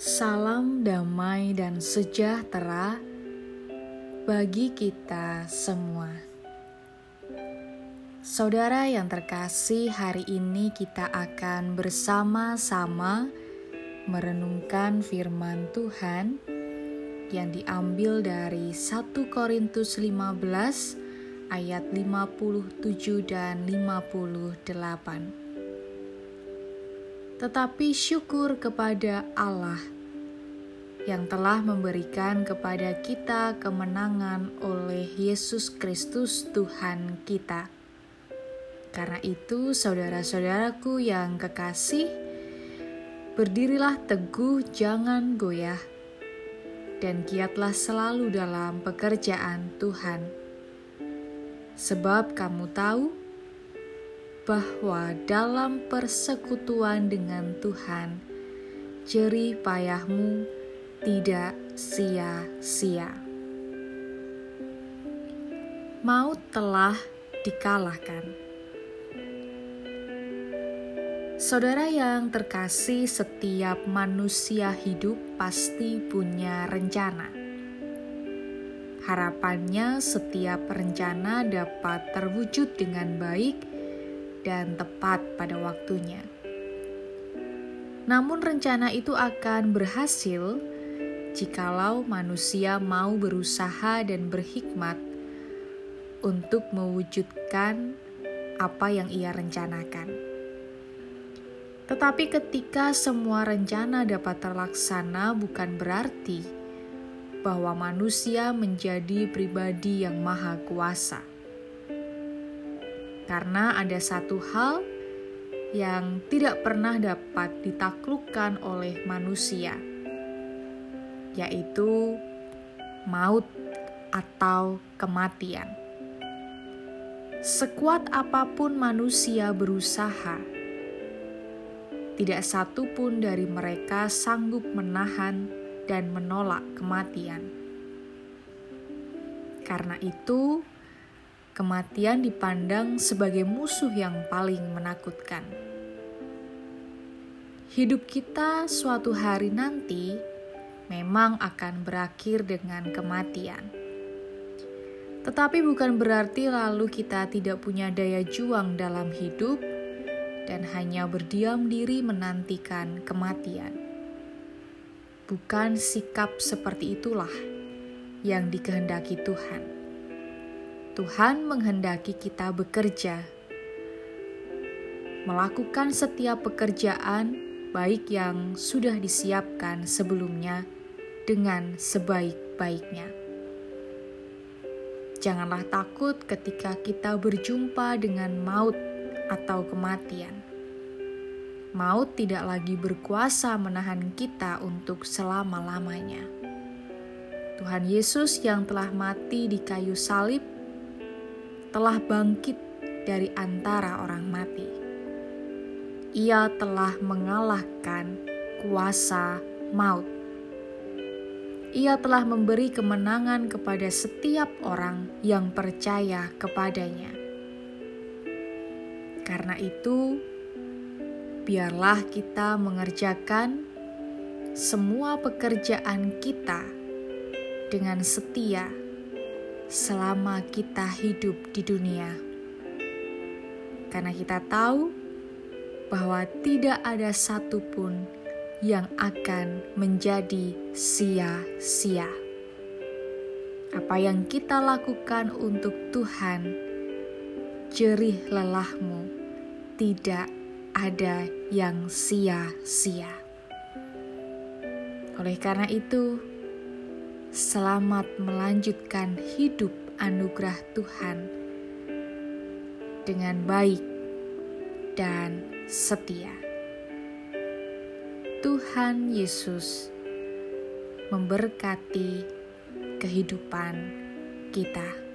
Salam damai dan sejahtera bagi kita semua. Saudara yang terkasih, hari ini kita akan bersama-sama merenungkan firman Tuhan yang diambil dari 1 Korintus 15 ayat 57 dan 58 tetapi syukur kepada Allah yang telah memberikan kepada kita kemenangan oleh Yesus Kristus Tuhan kita. Karena itu, saudara-saudaraku yang kekasih, berdirilah teguh, jangan goyah, dan giatlah selalu dalam pekerjaan Tuhan. Sebab kamu tahu bahwa dalam persekutuan dengan Tuhan, jerih payahmu tidak sia-sia. Maut telah dikalahkan. Saudara yang terkasih, setiap manusia hidup pasti punya rencana. Harapannya, setiap rencana dapat terwujud dengan baik dan tepat pada waktunya. Namun, rencana itu akan berhasil jikalau manusia mau berusaha dan berhikmat untuk mewujudkan apa yang ia rencanakan. Tetapi, ketika semua rencana dapat terlaksana, bukan berarti bahwa manusia menjadi pribadi yang maha kuasa karena ada satu hal yang tidak pernah dapat ditaklukkan oleh manusia, yaitu maut atau kematian. Sekuat apa pun manusia berusaha, tidak satu pun dari mereka sanggup menahan dan menolak kematian. Karena itu, kematian dipandang sebagai musuh yang paling menakutkan. Hidup kita suatu hari nanti memang akan berakhir dengan kematian. Tetapi bukan berarti lalu kita tidak punya daya juang dalam hidup dan hanya berdiam diri menantikan kematian. Bukan sikap seperti itulah yang dikehendaki Tuhan. Tuhan menghendaki kita bekerja, melakukan setiap pekerjaan, baik yang sudah disiapkan sebelumnya, dengan sebaik-baiknya. Janganlah takut ketika kita berjumpa dengan maut atau kematian. Maut tidak lagi berkuasa menahan kita untuk selama-lamanya. Tuhan Yesus yang telah mati di kayu salib telah bangkit dari antara orang mati. Ia telah mengalahkan kuasa maut. Ia telah memberi kemenangan kepada setiap orang yang percaya kepadanya. Karena itu, biarlah kita mengerjakan semua pekerjaan kita dengan setia selama kita hidup di dunia. Karena kita tahu bahwa tidak ada satupun yang akan menjadi sia-sia. Apa yang kita lakukan untuk Tuhan, jerih lelahmu, tidak ada yang sia-sia. Oleh karena itu, selamat melanjutkan hidup anugerah Tuhan dengan baik dan setia. Tuhan Yesus memberkati kehidupan kita.